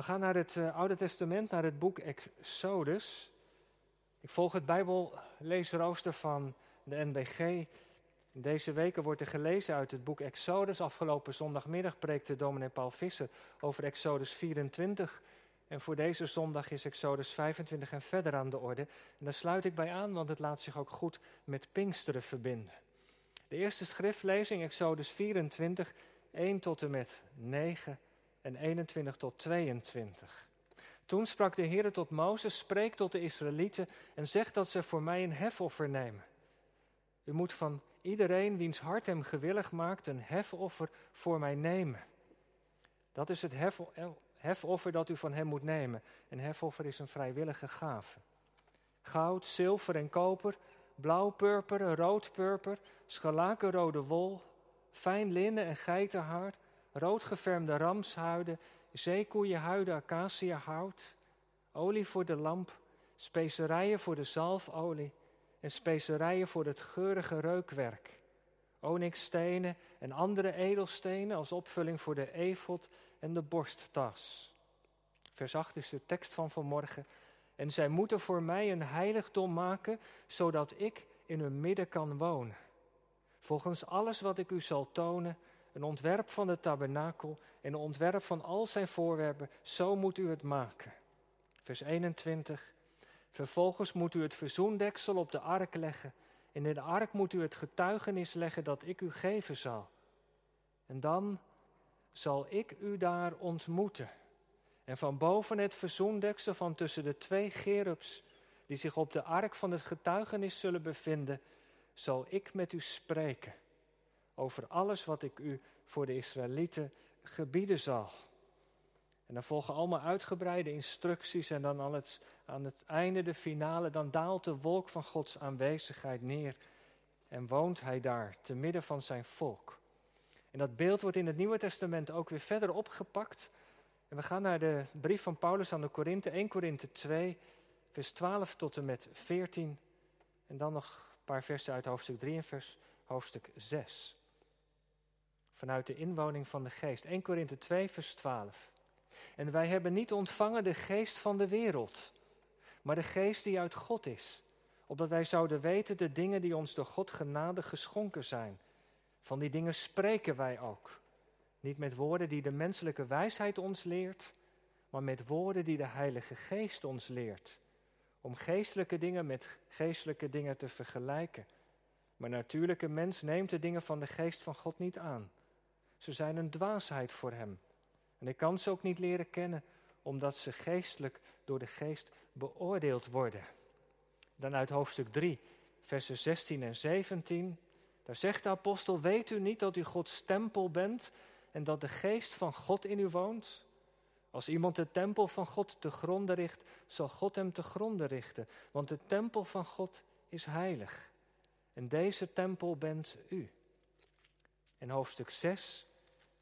We gaan naar het uh, Oude Testament, naar het boek Exodus. Ik volg het Bijbelleesrooster van de NBG. Deze weken wordt er gelezen uit het boek Exodus. Afgelopen zondagmiddag preekte dominee Paul Visser over Exodus 24. En voor deze zondag is Exodus 25 en verder aan de orde. En daar sluit ik bij aan, want het laat zich ook goed met Pinksteren verbinden. De eerste schriftlezing, Exodus 24, 1 tot en met 9 en 21 tot 22. Toen sprak de Heer tot Mozes: Spreek tot de Israëlieten en zeg dat ze voor mij een hefoffer nemen. U moet van iedereen wiens hart hem gewillig maakt een hefoffer voor mij nemen. Dat is het hefoffer dat u van hem moet nemen. Een hefoffer is een vrijwillige gave. Goud, zilver en koper, blauw purper, rood purper, scharlakenrode wol, fijn linnen en geitenhaar, roodgevermde ramshuiden, zeekoeienhuiden, acaciahout, olie voor de lamp, specerijen voor de zalfolie en specerijen voor het geurige reukwerk, onyxstenen en andere edelstenen als opvulling voor de efot en de borsttas. 8 is de tekst van vanmorgen. En zij moeten voor mij een heiligdom maken, zodat ik in hun midden kan wonen. Volgens alles wat ik u zal tonen, een ontwerp van de tabernakel en een ontwerp van al zijn voorwerpen, zo moet u het maken. Vers 21. Vervolgens moet u het verzoendeksel op de ark leggen. En in de ark moet u het getuigenis leggen dat ik u geven zal. En dan zal ik u daar ontmoeten. En van boven het verzoendeksel van tussen de twee gerubs die zich op de ark van het getuigenis zullen bevinden, zal ik met u spreken over alles wat ik u voor de Israëlieten gebieden zal. En dan volgen allemaal uitgebreide instructies en dan aan het, aan het einde, de finale, dan daalt de wolk van Gods aanwezigheid neer en woont hij daar te midden van zijn volk. En dat beeld wordt in het Nieuwe Testament ook weer verder opgepakt. En we gaan naar de brief van Paulus aan de Korinthe, 1 Korinthe 2, vers 12 tot en met 14. En dan nog een paar versen uit hoofdstuk 3 en vers hoofdstuk 6 vanuit de inwoning van de geest. 1 Korinthe 2, vers 12. En wij hebben niet ontvangen de geest van de wereld, maar de geest die uit God is, opdat wij zouden weten de dingen die ons door God genade geschonken zijn. Van die dingen spreken wij ook. Niet met woorden die de menselijke wijsheid ons leert, maar met woorden die de Heilige Geest ons leert. Om geestelijke dingen met geestelijke dingen te vergelijken. Maar natuurlijke mens neemt de dingen van de geest van God niet aan. Ze zijn een dwaasheid voor hem. En hij kan ze ook niet leren kennen, omdat ze geestelijk door de geest beoordeeld worden. Dan uit hoofdstuk 3, versen 16 en 17. Daar zegt de apostel: Weet u niet dat u Gods tempel bent en dat de geest van God in u woont? Als iemand de tempel van God te gronden richt, zal God hem te gronden richten, want de tempel van God is heilig. En deze tempel bent u. In hoofdstuk 6,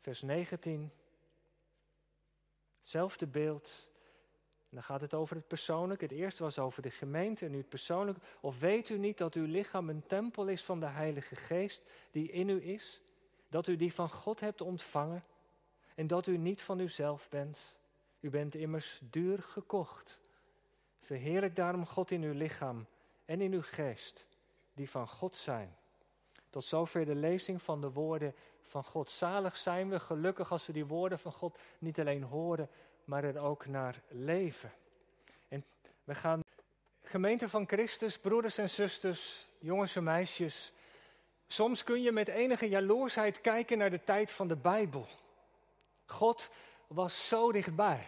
vers 19. Hetzelfde beeld. En dan gaat het over het persoonlijk. Het eerste was over de gemeente en nu het persoonlijk. Of weet u niet dat uw lichaam een tempel is van de Heilige Geest die in u is? Dat u die van God hebt ontvangen en dat u niet van uzelf bent. U bent immers duur gekocht. Verheerlijk daarom God in uw lichaam en in uw geest, die van God zijn. Tot zover de lezing van de woorden van God. Zalig zijn we, gelukkig als we die woorden van God niet alleen horen, maar er ook naar leven. En we gaan, gemeente van Christus, broeders en zusters, jongens en meisjes. Soms kun je met enige jaloersheid kijken naar de tijd van de Bijbel. God was zo dichtbij.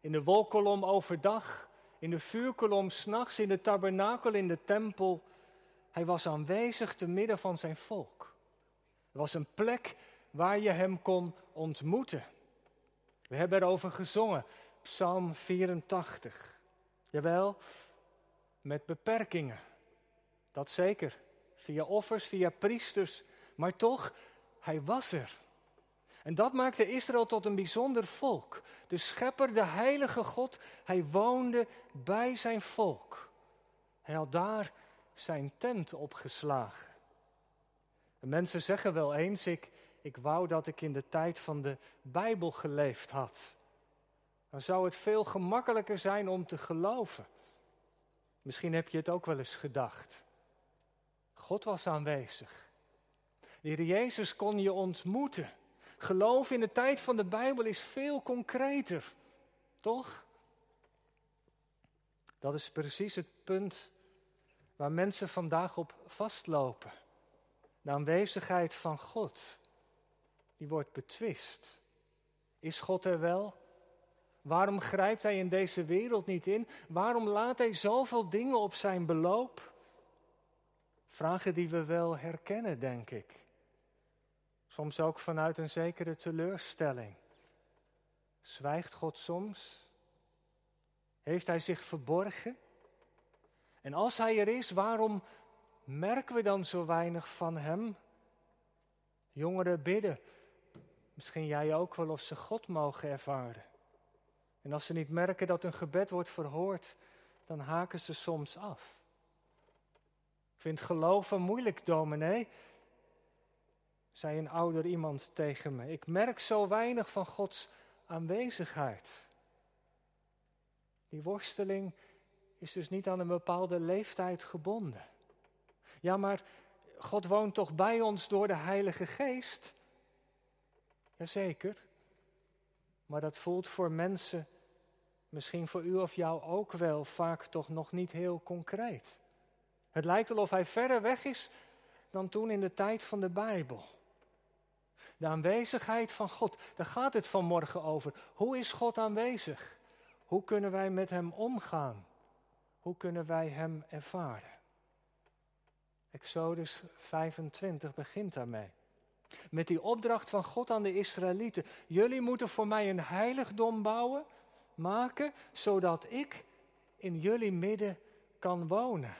In de wolkolom overdag, in de vuurkolom s'nachts, in de tabernakel, in de tempel. Hij was aanwezig te midden van zijn volk. Er was een plek waar je hem kon ontmoeten. We hebben erover gezongen, Psalm 84. Jawel, met beperkingen. Dat zeker. Via offers, via priesters. Maar toch, hij was er. En dat maakte Israël tot een bijzonder volk. De schepper, de heilige God, hij woonde bij zijn volk. Hij had daar zijn tent opgeslagen. En mensen zeggen wel eens, ik, ik wou dat ik in de tijd van de Bijbel geleefd had. dan zou het veel gemakkelijker zijn om te geloven. Misschien heb je het ook wel eens gedacht. God was aanwezig. De Heer Jezus kon je ontmoeten. Geloof in de tijd van de Bijbel is veel concreter, toch? Dat is precies het punt waar mensen vandaag op vastlopen. De aanwezigheid van God, die wordt betwist. Is God er wel? Waarom grijpt Hij in deze wereld niet in? Waarom laat Hij zoveel dingen op zijn beloop? Vragen die we wel herkennen, denk ik. Soms ook vanuit een zekere teleurstelling. Zwijgt God soms? Heeft Hij zich verborgen? En als Hij er is, waarom merken we dan zo weinig van Hem? Jongeren bidden. Misschien jij ook wel of ze God mogen ervaren. En als ze niet merken dat hun gebed wordt verhoord, dan haken ze soms af. Ik vind geloven moeilijk, dominee, zei een ouder iemand tegen me. Ik merk zo weinig van Gods aanwezigheid. Die worsteling is dus niet aan een bepaalde leeftijd gebonden. Ja, maar God woont toch bij ons door de Heilige Geest? Jazeker. Maar dat voelt voor mensen, misschien voor u of jou ook wel, vaak toch nog niet heel concreet. Het lijkt wel of hij verder weg is dan toen in de tijd van de Bijbel. De aanwezigheid van God, daar gaat het vanmorgen over. Hoe is God aanwezig? Hoe kunnen wij met Hem omgaan? Hoe kunnen wij Hem ervaren? Exodus 25 begint daarmee. Met die opdracht van God aan de Israëlieten. Jullie moeten voor mij een heiligdom bouwen, maken, zodat ik in jullie midden kan wonen.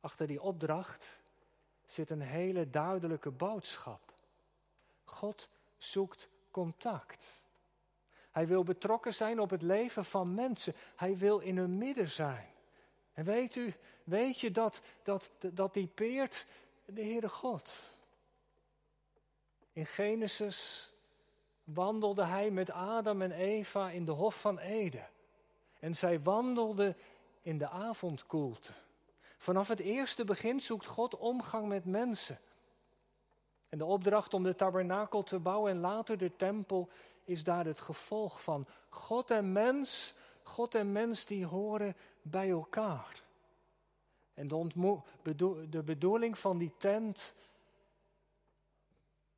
Achter die opdracht zit een hele duidelijke boodschap. God zoekt contact. Hij wil betrokken zijn op het leven van mensen. Hij wil in hun midden zijn. En weet u, weet je dat, dat, dat die peert de Heere God. In Genesis wandelde hij met Adam en Eva in de Hof van Eden. En zij wandelden in de avondkoelte. Vanaf het eerste begin zoekt God omgang met mensen. En de opdracht om de tabernakel te bouwen en later de tempel is daar het gevolg van. God en mens, God en mens die horen bij elkaar. En de, de bedoeling van die tent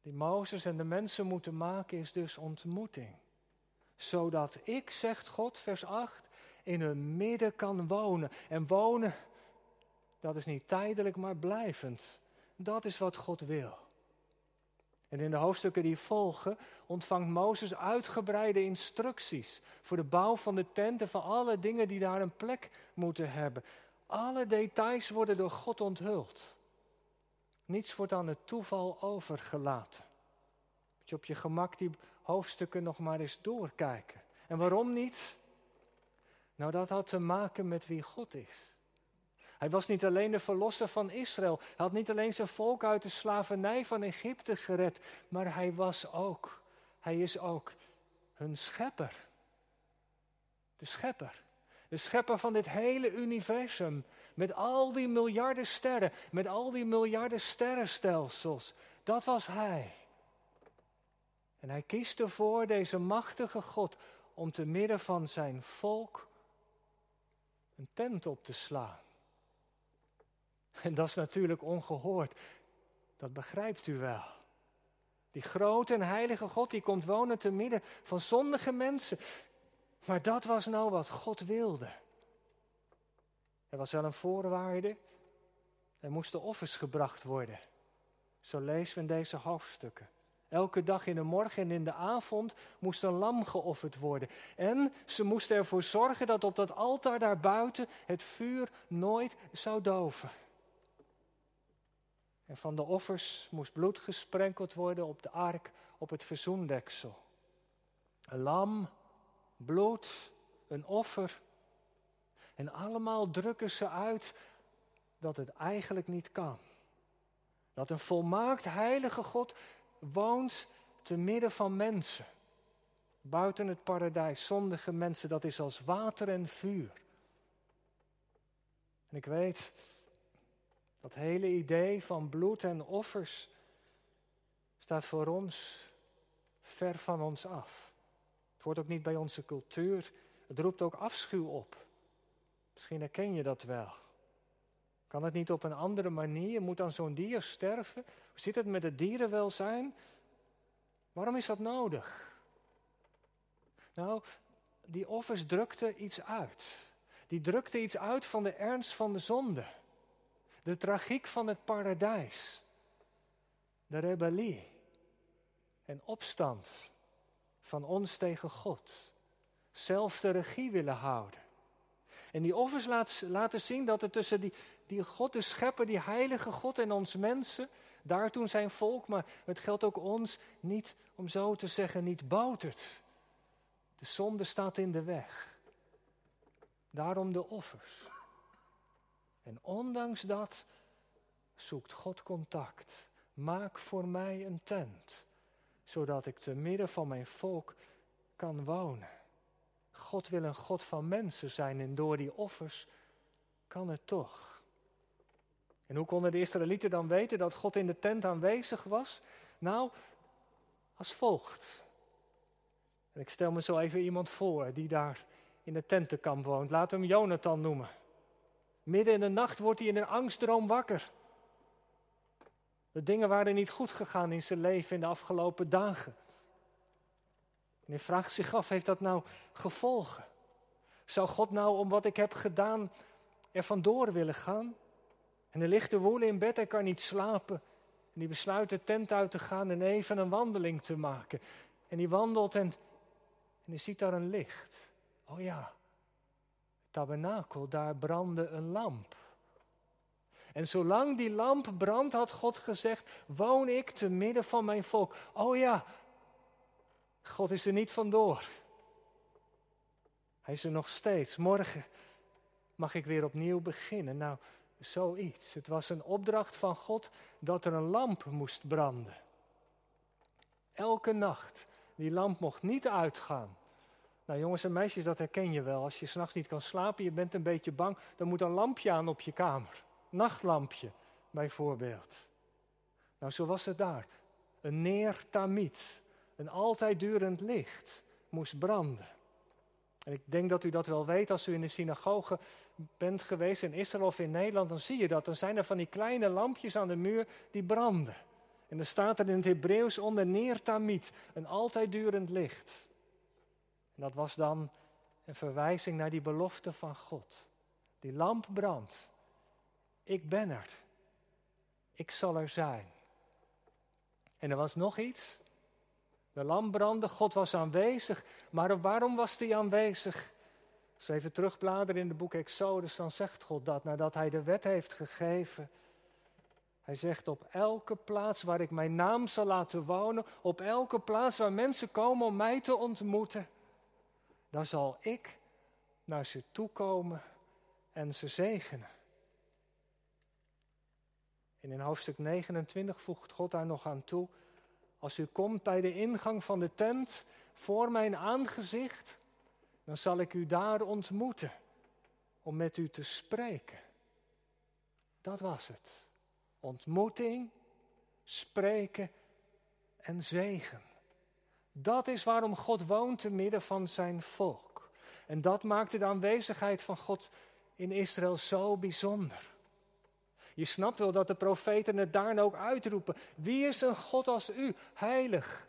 die Mozes en de mensen moeten maken is dus ontmoeting. Zodat ik, zegt God, vers 8, in hun midden kan wonen. En wonen, dat is niet tijdelijk, maar blijvend. Dat is wat God wil. En in de hoofdstukken die volgen ontvangt Mozes uitgebreide instructies voor de bouw van de tent en van alle dingen die daar een plek moeten hebben. Alle details worden door God onthuld. Niets wordt aan het toeval overgelaten. Moet je op je gemak die hoofdstukken nog maar eens doorkijken. En waarom niet? Nou, dat had te maken met wie God is. Hij was niet alleen de verlosser van Israël. Hij had niet alleen zijn volk uit de slavernij van Egypte gered. Maar hij was ook, hij is ook hun schepper. De schepper. De schepper van dit hele universum. Met al die miljarden sterren. Met al die miljarden sterrenstelsels. Dat was hij. En hij kiest ervoor, deze machtige God, om te midden van zijn volk een tent op te slaan. En dat is natuurlijk ongehoord. Dat begrijpt u wel. Die grote en heilige God die komt wonen te midden van zondige mensen. Maar dat was nou wat God wilde. Er was wel een voorwaarde. Er moesten offers gebracht worden. Zo lezen we in deze hoofdstukken. Elke dag in de morgen en in de avond moest een lam geofferd worden. En ze moesten ervoor zorgen dat op dat altaar daarbuiten het vuur nooit zou doven. En van de offers moest bloed gesprenkeld worden op de ark, op het verzoendeksel. Een lam, bloed, een offer. En allemaal drukken ze uit dat het eigenlijk niet kan. Dat een volmaakt heilige God woont te midden van mensen. buiten het paradijs, zondige mensen, dat is als water en vuur. En ik weet, dat hele idee van bloed en offers staat voor ons ver van ons af. Het hoort ook niet bij onze cultuur. Het roept ook afschuw op. Misschien herken je dat wel. Kan het niet op een andere manier? Moet dan zo'n dier sterven? Hoe zit het met het dierenwelzijn? Waarom is dat nodig? Nou, die offers drukten iets uit. Die drukte iets uit van de ernst van de zonde. De tragiek van het paradijs. De rebellie en opstand van ons tegen God. Zelf de regie willen houden. En die offers laten zien dat er tussen die, die God, de schepper, die heilige God en ons mensen, daar toen zijn volk, maar het geldt ook ons, niet, om zo te zeggen, niet boutert. De zonde staat in de weg. Daarom de offers. En ondanks dat zoekt God contact. Maak voor mij een tent, zodat ik te midden van mijn volk kan wonen. God wil een God van mensen zijn en door die offers kan het toch. En hoe konden de Israëlieten dan weten dat God in de tent aanwezig was? Nou, als volgt. En ik stel me zo even iemand voor die daar in het tentenkamp woont. Laat hem Jonathan noemen. Midden in de nacht wordt hij in een angstdroom wakker. De dingen waren niet goed gegaan in zijn leven in de afgelopen dagen. En hij vraagt zich af, heeft dat nou gevolgen? Zou God nou om wat ik heb gedaan er vandoor willen gaan? En hij ligt te woelen in bed, hij kan niet slapen. En hij besluit de tent uit te gaan en even een wandeling te maken. En hij wandelt en, en hij ziet daar een licht. Oh ja, tabernakel, daar brandde een lamp. En zolang die lamp brandt, had God gezegd, woon ik te midden van mijn volk. Oh ja, God is er niet vandoor. Hij is er nog steeds. Morgen mag ik weer opnieuw beginnen. Nou, zoiets. Het was een opdracht van God dat er een lamp moest branden. Elke nacht. Die lamp mocht niet uitgaan. Nou jongens en meisjes, dat herken je wel. Als je s'nachts niet kan slapen, je bent een beetje bang, dan moet een lampje aan op je kamer. Nachtlampje, bijvoorbeeld. Nou, zo was het daar. Een neertamiet, een altijd durend licht, moest branden. En ik denk dat u dat wel weet als u in de synagoge bent geweest in Israël of in Nederland, dan zie je dat. Dan zijn er van die kleine lampjes aan de muur die branden. En dan staat er in het Hebreeuws onder neertamiet, een altijd durend licht. En dat was dan een verwijzing naar die belofte van God. Die lamp brandt. Ik ben er. Ik zal er zijn. En er was nog iets. De lamp brandde, God was aanwezig. Maar waarom was hij aanwezig? Als we even terugbladeren in het boek Exodus, dan zegt God dat nadat hij de wet heeft gegeven. Hij zegt op elke plaats waar ik mijn naam zal laten wonen, op elke plaats waar mensen komen om mij te ontmoeten, dan zal ik naar ze toe komen en ze zegenen. En in hoofdstuk 29 voegt God daar nog aan toe, als u komt bij de ingang van de tent voor mijn aangezicht, dan zal ik u daar ontmoeten om met u te spreken. Dat was het. Ontmoeting, spreken en zegen. Dat is waarom God woont te midden van zijn volk. En dat maakte de aanwezigheid van God in Israël zo bijzonder. Je snapt wel dat de profeten het daarna ook uitroepen. Wie is een God als u, heilig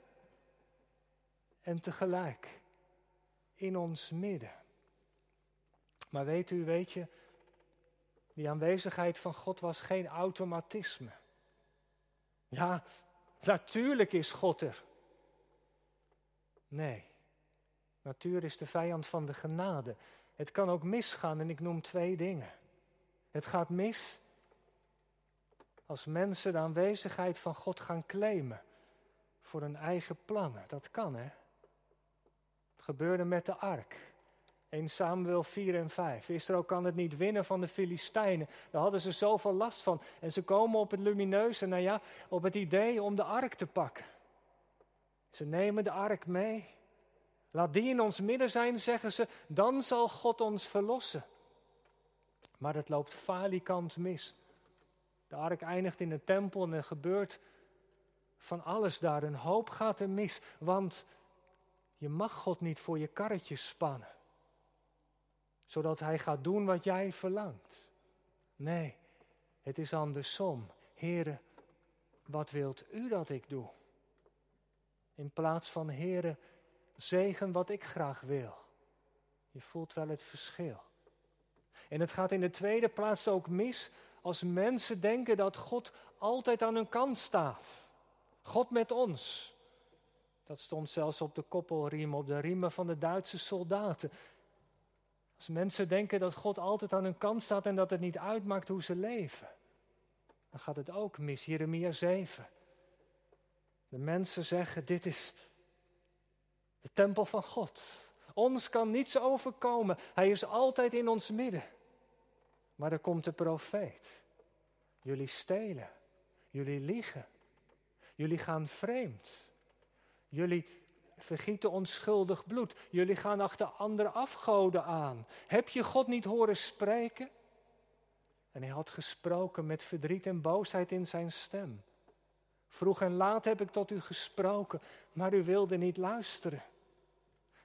en tegelijk in ons midden? Maar weet u, weet je, die aanwezigheid van God was geen automatisme. Ja, natuurlijk is God er. Nee, natuur is de vijand van de genade. Het kan ook misgaan en ik noem twee dingen. Het gaat mis als mensen de aanwezigheid van God gaan claimen voor hun eigen plannen. Dat kan hè. Het gebeurde met de ark. 1 Samuel 4 en 5. Israël kan het niet winnen van de Filistijnen. Daar hadden ze zoveel last van. En ze komen op het lumineuze, nou ja, op het idee om de ark te pakken. Ze nemen de ark mee. Laat die in ons midden zijn, zeggen ze, dan zal God ons verlossen. Maar het loopt falikant mis. De ark eindigt in een tempel en er gebeurt van alles daar. Een hoop gaat er mis, want je mag God niet voor je karretje spannen. Zodat Hij gaat doen wat jij verlangt. Nee, het is andersom. Heren, wat wilt u dat ik doe? In plaats van, Heren, zegen wat ik graag wil. Je voelt wel het verschil. En het gaat in de tweede plaats ook mis als mensen denken dat God altijd aan hun kant staat. God met ons. Dat stond zelfs op de koppelriem, op de riemen van de Duitse soldaten. Als mensen denken dat God altijd aan hun kant staat en dat het niet uitmaakt hoe ze leven, dan gaat het ook mis. Jeremia 7. De mensen zeggen: Dit is de tempel van God. Ons kan niets overkomen. Hij is altijd in ons midden. Maar er komt de profeet. Jullie stelen. Jullie liegen. Jullie gaan vreemd. Jullie vergieten onschuldig bloed. Jullie gaan achter andere afgoden aan. Heb je God niet horen spreken? En hij had gesproken met verdriet en boosheid in zijn stem. Vroeg en laat heb ik tot u gesproken, maar u wilde niet luisteren.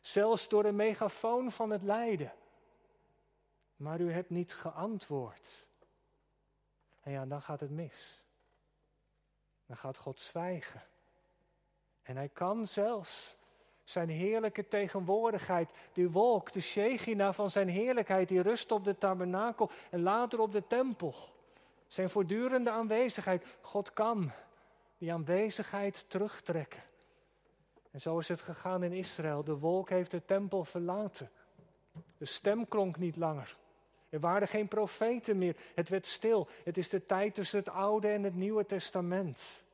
Zelfs door de megafoon van het lijden. Maar u hebt niet geantwoord. En ja, dan gaat het mis. Dan gaat God zwijgen. En hij kan zelfs zijn heerlijke tegenwoordigheid, die wolk, de Shechina van zijn heerlijkheid, die rust op de tabernakel en later op de tempel. Zijn voortdurende aanwezigheid. God kan die aanwezigheid terugtrekken. En zo is het gegaan in Israël. De wolk heeft de tempel verlaten. De stem klonk niet langer. Er waren geen profeten meer. Het werd stil. Het is de tijd tussen het Oude en het Nieuwe Testament.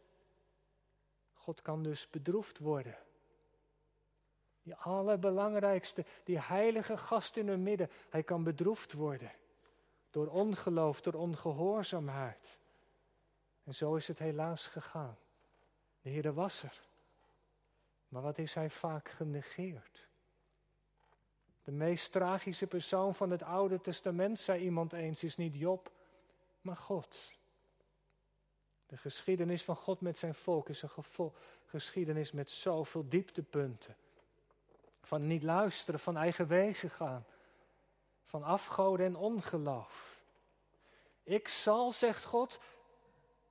God kan dus bedroefd worden. Die allerbelangrijkste, die heilige gast in hun midden, hij kan bedroefd worden. Door ongeloof, door ongehoorzaamheid. En zo is het helaas gegaan. De Heer was er. Maar wat is hij vaak genegeerd? De meest tragische persoon van het Oude Testament, zei iemand eens, is niet Job, maar God. De geschiedenis van God met zijn volk is een geschiedenis met zoveel dieptepunten. Van niet luisteren, van eigen wegen gaan, van afgoden en ongeloof. Ik zal, zegt God,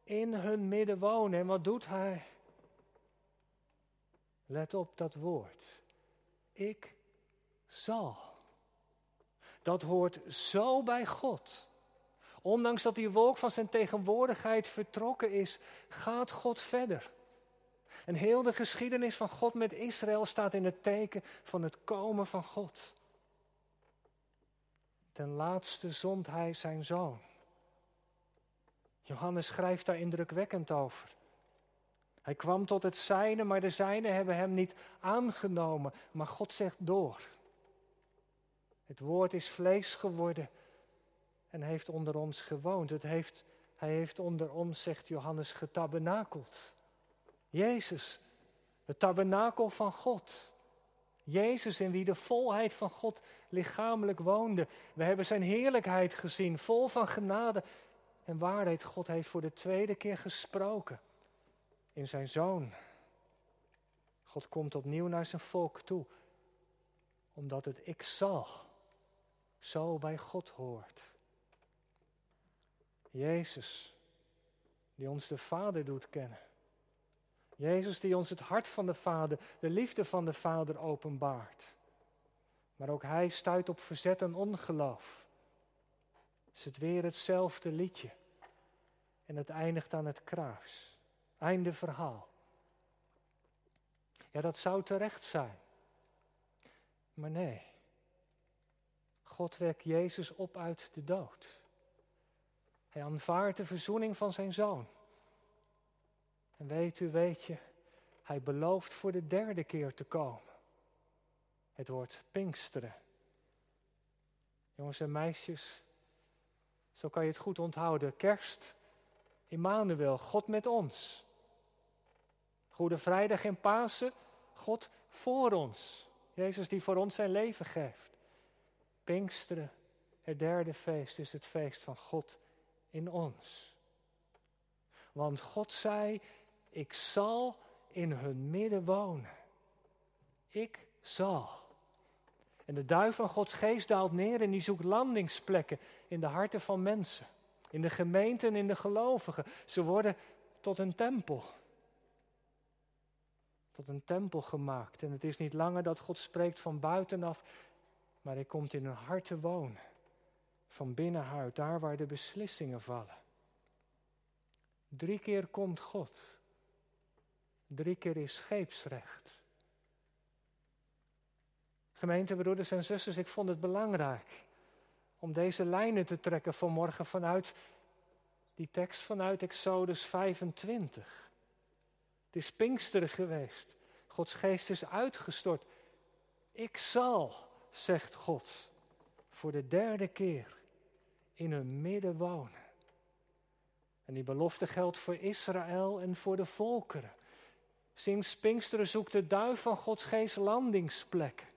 in hun midden wonen. En wat doet hij? Let op dat woord. Ik zal. Dat hoort zo bij God. Ondanks dat die wolk van zijn tegenwoordigheid vertrokken is, gaat God verder. En heel de geschiedenis van God met Israël staat in het teken van het komen van God. Ten laatste zond hij zijn zoon. Johannes schrijft daar indrukwekkend over. Hij kwam tot het zijne, maar de zijne hebben hem niet aangenomen. Maar God zegt door. Het woord is vlees geworden en heeft onder ons gewoond. Het heeft, hij heeft onder ons, zegt Johannes, getabernakeld. Jezus, het tabernakel van God. Jezus in wie de volheid van God lichamelijk woonde. We hebben zijn heerlijkheid gezien, vol van genade en waarheid. God heeft voor de tweede keer gesproken in zijn zoon. God komt opnieuw naar zijn volk toe, omdat het ik zal zo bij God hoort. Jezus, die ons de Vader doet kennen. Jezus die ons het hart van de Vader, de liefde van de Vader openbaart. Maar ook Hij stuit op verzet en ongeloof. Is het weer hetzelfde liedje. En het eindigt aan het kruis. Einde verhaal. Ja, dat zou terecht zijn. Maar nee. God wekt Jezus op uit de dood. Hij aanvaardt de verzoening van zijn zoon. En weet u, weet je, hij belooft voor de derde keer te komen. Het wordt Pinksteren. Jongens en meisjes, zo kan je het goed onthouden. Kerst, Immanuel, God met ons. Goede Vrijdag en Pasen, God voor ons. Jezus die voor ons zijn leven geeft. Pinksteren, het derde feest, is het feest van God in ons. Want God zei, ik zal in hun midden wonen. Ik zal. En de duif van Gods geest daalt neer en die zoekt landingsplekken in de harten van mensen. In de gemeenten en in de gelovigen. Ze worden tot een tempel. Tot een tempel gemaakt. En het is niet langer dat God spreekt van buitenaf, maar hij komt in hun hart wonen. Van binnenuit, daar waar de beslissingen vallen. Drie keer komt God. Drie keer is scheepsrecht. Gemeente, broeders en zusters, ik vond het belangrijk om deze lijnen te trekken vanmorgen vanuit die tekst vanuit Exodus 25. Het is Pinksteren geweest. Gods geest is uitgestort. Ik zal, zegt God, voor de derde keer in hun midden wonen. En die belofte geldt voor Israël en voor de volkeren. Sinds Pinksteren zoekt de duif van Gods geest landingsplekken.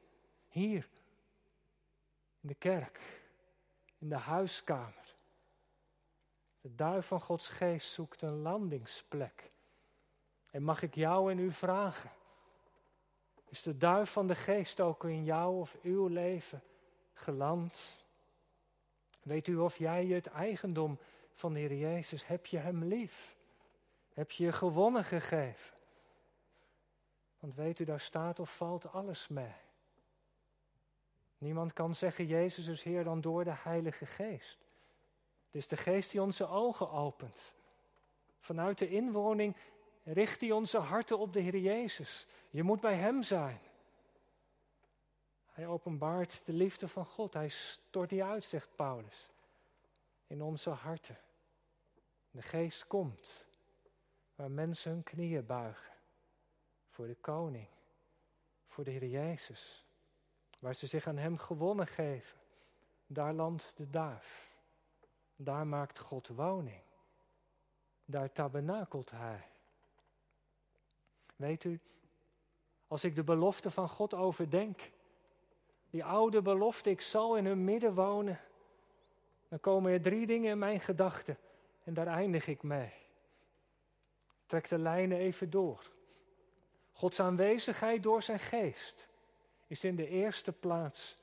Hier, in de kerk, in de huiskamer. De duif van Gods geest zoekt een landingsplek. En mag ik jou en u vragen, is de duif van de geest ook in jou of uw leven geland? Weet u of jij het eigendom van de Heer Jezus, heb je Hem lief? Heb je je gewonnen gegeven? Want weet u, daar staat of valt alles mee. Niemand kan zeggen, Jezus is Heer dan door de Heilige Geest. Het is de Geest die onze ogen opent. Vanuit de inwoning richt hij onze harten op de Heer Jezus. Je moet bij Hem zijn. Hij openbaart de liefde van God. Hij stort die uit, zegt Paulus, in onze harten. De Geest komt waar mensen hun knieën buigen voor de Koning, voor de Heer Jezus. Waar ze zich aan Hem gewonnen geven. Daar landt de duif. Daar maakt God woning. Daar tabernakelt Hij. Weet u, als ik de belofte van God overdenk, die oude belofte, ik zal in hun midden wonen, dan komen er drie dingen in mijn gedachten en daar eindig ik mee. Trek de lijnen even door. Gods aanwezigheid door zijn geest is in de eerste plaats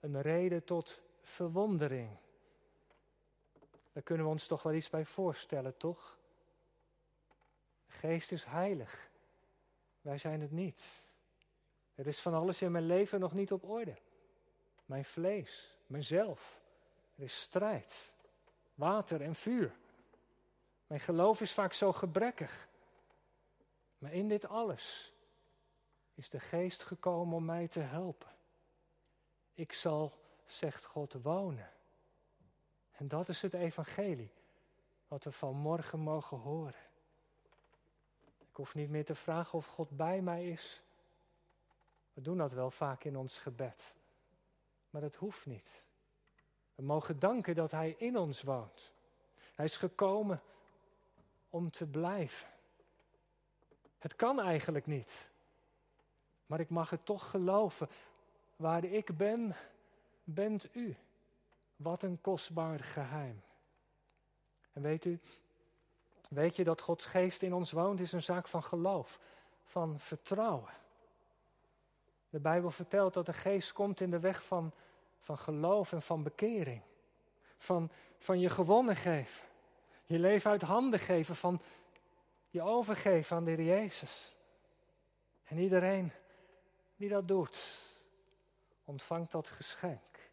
een reden tot verwondering. Daar kunnen we ons toch wel iets bij voorstellen, toch? De geest is heilig. Wij zijn het niet. Er is van alles in mijn leven nog niet op orde. Mijn vlees, mijzelf. Er is strijd, water en vuur. Mijn geloof is vaak zo gebrekkig. Maar in dit alles is de geest gekomen om mij te helpen. Ik zal, zegt God, wonen. En dat is het evangelie wat we vanmorgen mogen horen. Ik hoef niet meer te vragen of God bij mij is. We doen dat wel vaak in ons gebed. Maar dat hoeft niet. We mogen danken dat Hij in ons woont. Hij is gekomen om te blijven. Het kan eigenlijk niet. Maar ik mag het toch geloven. Waar ik ben, bent u. Wat een kostbaar geheim. En weet u, weet je dat Gods geest in ons woont, is een zaak van geloof, van vertrouwen. De Bijbel vertelt dat de geest komt in de weg van, van geloof en van bekering. Van, van je gewonnen geven. Je leven uit handen geven, van je overgeven aan de Heer Jezus. En iedereen die dat doet, ontvangt dat geschenk.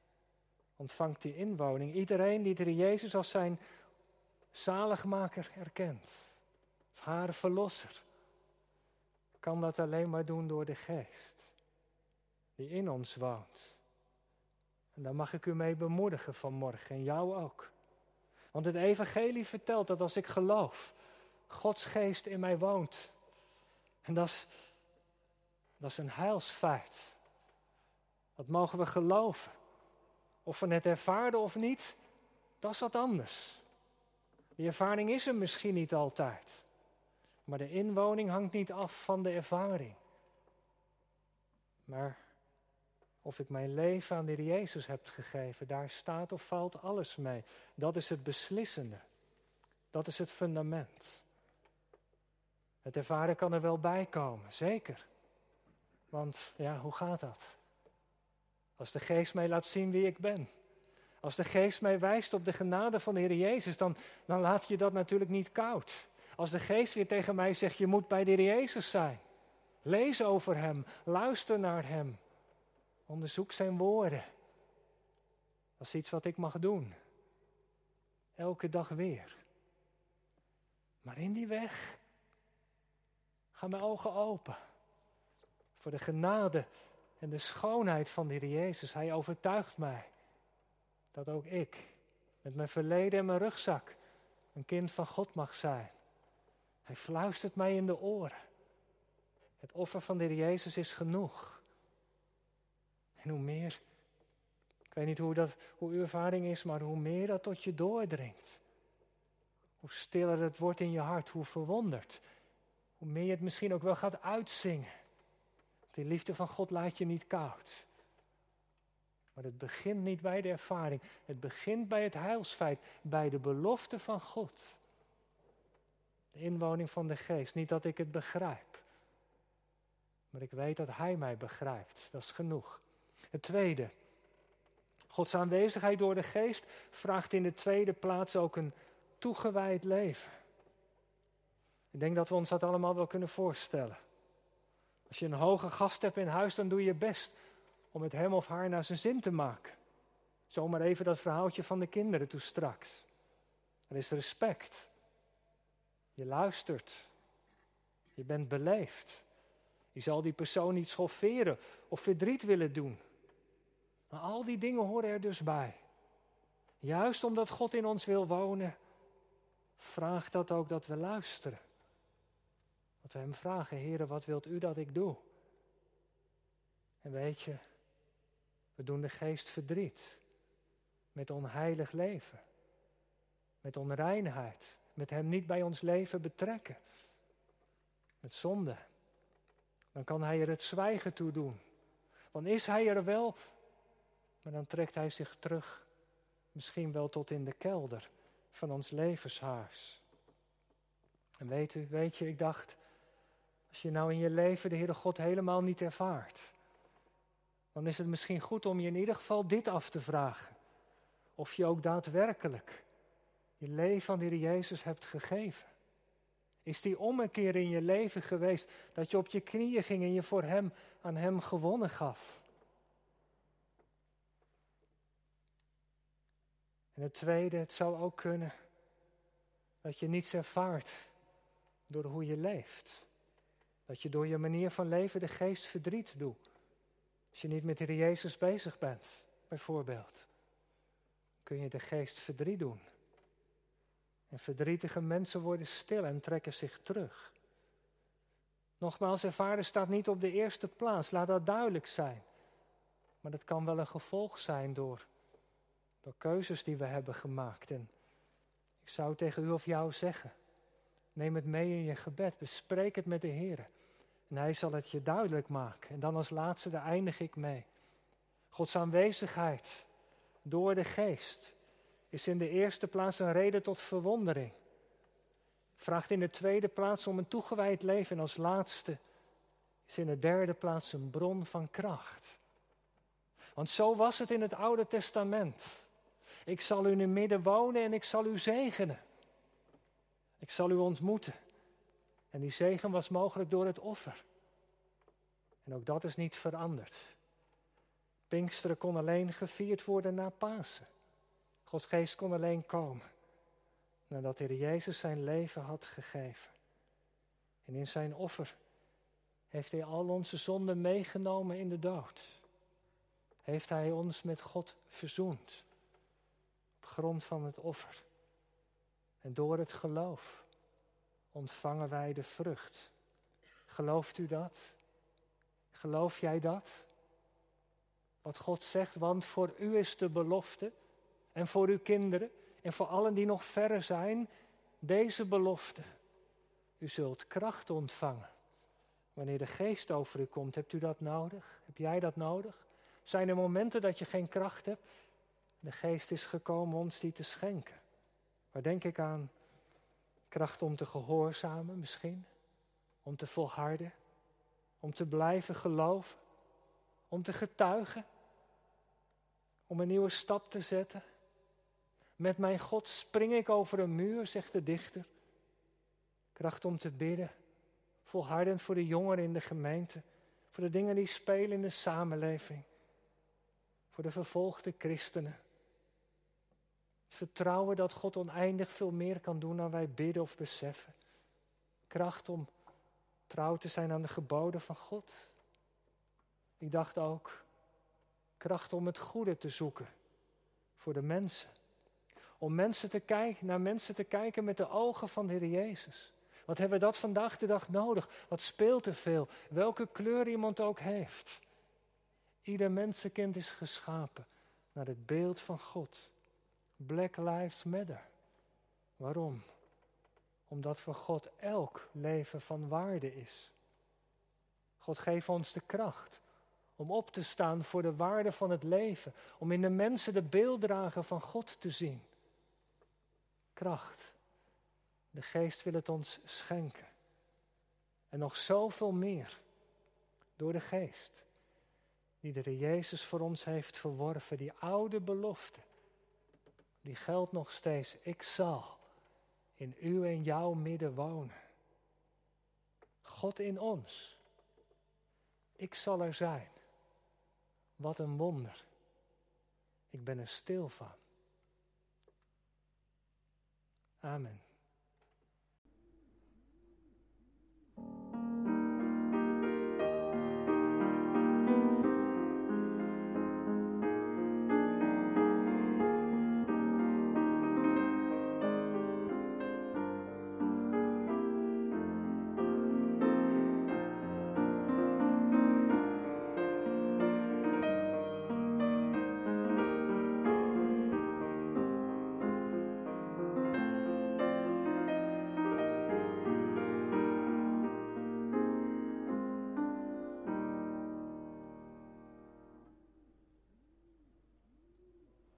Ontvangt die inwoning. Iedereen die de Jezus als zijn zaligmaker erkent. Als haar verlosser. Kan dat alleen maar doen door de geest. Die in ons woont. En daar mag ik u mee bemoedigen vanmorgen. En jou ook. Want het evangelie vertelt dat als ik geloof. Gods geest in mij woont. En dat is dat is een heilsfeit. Dat mogen we geloven. Of we het ervaren of niet, dat is wat anders. Die ervaring is er misschien niet altijd. Maar de inwoning hangt niet af van de ervaring. Maar Of ik mijn leven aan de Jezus heb gegeven. Daar staat of valt alles mee. Dat is het beslissende. Dat is het fundament. Het ervaren kan er wel bij komen, zeker. Want ja, hoe gaat dat? Als de geest mij laat zien wie ik ben. Als de geest mij wijst op de genade van de Heer Jezus, dan, dan laat je dat natuurlijk niet koud. Als de geest weer tegen mij zegt, je moet bij de Heer Jezus zijn. Lees over Hem, luister naar Hem. Onderzoek Zijn woorden. Dat is iets wat ik mag doen. Elke dag weer. Maar in die weg gaan mijn ogen open. Voor de genade en de schoonheid van de Jezus. Hij overtuigt mij dat ook ik met mijn verleden en mijn rugzak een kind van God mag zijn. Hij fluistert mij in de oren. Het offer van de Jezus is genoeg. En hoe meer, ik weet niet hoe, dat, hoe uw ervaring is, maar hoe meer dat tot je doordringt. Hoe stiller het wordt in je hart, hoe verwonderd. Hoe meer je het misschien ook wel gaat uitzingen. Die liefde van God laat je niet koud. Maar het begint niet bij de ervaring. Het begint bij het heilsfeit, bij de belofte van God. De inwoning van de geest. Niet dat ik het begrijp. Maar ik weet dat Hij mij begrijpt. Dat is genoeg. Het tweede. Gods aanwezigheid door de geest vraagt in de tweede plaats ook een toegewijd leven. Ik denk dat we ons dat allemaal wel kunnen voorstellen. Als je een hoge gast hebt in huis, dan doe je best om het hem of haar naar zijn zin te maken. Zomaar even dat verhaaltje van de kinderen toe straks. Er is respect. Je luistert. Je bent beleefd. Je zal die persoon niet schofferen of verdriet willen doen. Maar al die dingen horen er dus bij. Juist omdat God in ons wil wonen, vraagt dat ook dat we luisteren. We Hem vragen, Heer, wat wilt U dat ik doe? En weet je, we doen de geest verdriet met onheilig leven, met onreinheid, met Hem niet bij ons leven betrekken, met zonde. Dan kan Hij er het zwijgen toe doen. Dan is Hij er wel, maar dan trekt Hij zich terug, misschien wel tot in de kelder van ons levenshuis. En weet u, weet je, ik dacht, als je nou in je leven de Heere God helemaal niet ervaart, dan is het misschien goed om je in ieder geval dit af te vragen. Of je ook daadwerkelijk je leven aan de Heer Jezus hebt gegeven. Is die ommekeer in je leven geweest dat je op je knieën ging en je voor Hem aan Hem gewonnen gaf? En het tweede, het zou ook kunnen dat je niets ervaart door hoe je leeft. Dat je door je manier van leven de geest verdriet doet. Als je niet met de Jezus bezig bent, bijvoorbeeld, kun je de geest verdriet doen. En verdrietige mensen worden stil en trekken zich terug. Nogmaals, ervaren staat niet op de eerste plaats, laat dat duidelijk zijn. Maar dat kan wel een gevolg zijn door, door keuzes die we hebben gemaakt. En ik zou tegen u of jou zeggen, neem het mee in je gebed, bespreek het met de Heer. En hij zal het je duidelijk maken. En dan als laatste, daar eindig ik mee. Gods aanwezigheid door de geest is in de eerste plaats een reden tot verwondering. Vraagt in de tweede plaats om een toegewijd leven. En als laatste is in de derde plaats een bron van kracht. Want zo was het in het Oude Testament. Ik zal u in midden wonen en ik zal u zegenen. Ik zal u ontmoeten. En die zegen was mogelijk door het offer. En ook dat is niet veranderd. Pinksteren kon alleen gevierd worden na Pasen. Gods geest kon alleen komen nadat de Heer Jezus zijn leven had gegeven. En in zijn offer heeft hij al onze zonden meegenomen in de dood. Heeft hij ons met God verzoend. Op grond van het offer. En door het geloof ontvangen wij de vrucht. Gelooft u dat? Geloof jij dat? Wat God zegt, want voor u is de belofte en voor uw kinderen en voor allen die nog verre zijn, deze belofte. U zult kracht ontvangen. Wanneer de geest over u komt, hebt u dat nodig? Heb jij dat nodig? Zijn er momenten dat je geen kracht hebt? De geest is gekomen ons die te schenken. Waar denk ik aan? Kracht om te gehoorzamen misschien, om te volharden, om te blijven geloven, om te getuigen, om een nieuwe stap te zetten. Met mijn God spring ik over een muur, zegt de dichter. Kracht om te bidden, volhardend voor de jongeren in de gemeente, voor de dingen die spelen in de samenleving, voor de vervolgde christenen. Vertrouwen dat God oneindig veel meer kan doen dan wij bidden of beseffen. Kracht om trouw te zijn aan de geboden van God. Ik dacht ook, kracht om het goede te zoeken voor de mensen. Om mensen te kijken, naar mensen te kijken met de ogen van de Heer Jezus. Wat hebben we dat vandaag de dag nodig? Wat speelt er veel? Welke kleur iemand ook heeft. Ieder mensenkind is geschapen naar het beeld van God. Black Lives Matter. Waarom? Omdat voor God elk leven van waarde is. God geeft ons de kracht om op te staan voor de waarde van het leven, om in de mensen de beelddrager van God te zien. Kracht. De geest wil het ons schenken. En nog zoveel meer door de geest, die de Jezus voor ons heeft verworven, die oude belofte die geldt nog steeds. Ik zal in u en jouw midden wonen. God in ons. Ik zal er zijn. Wat een wonder. Ik ben er stil van. Amen.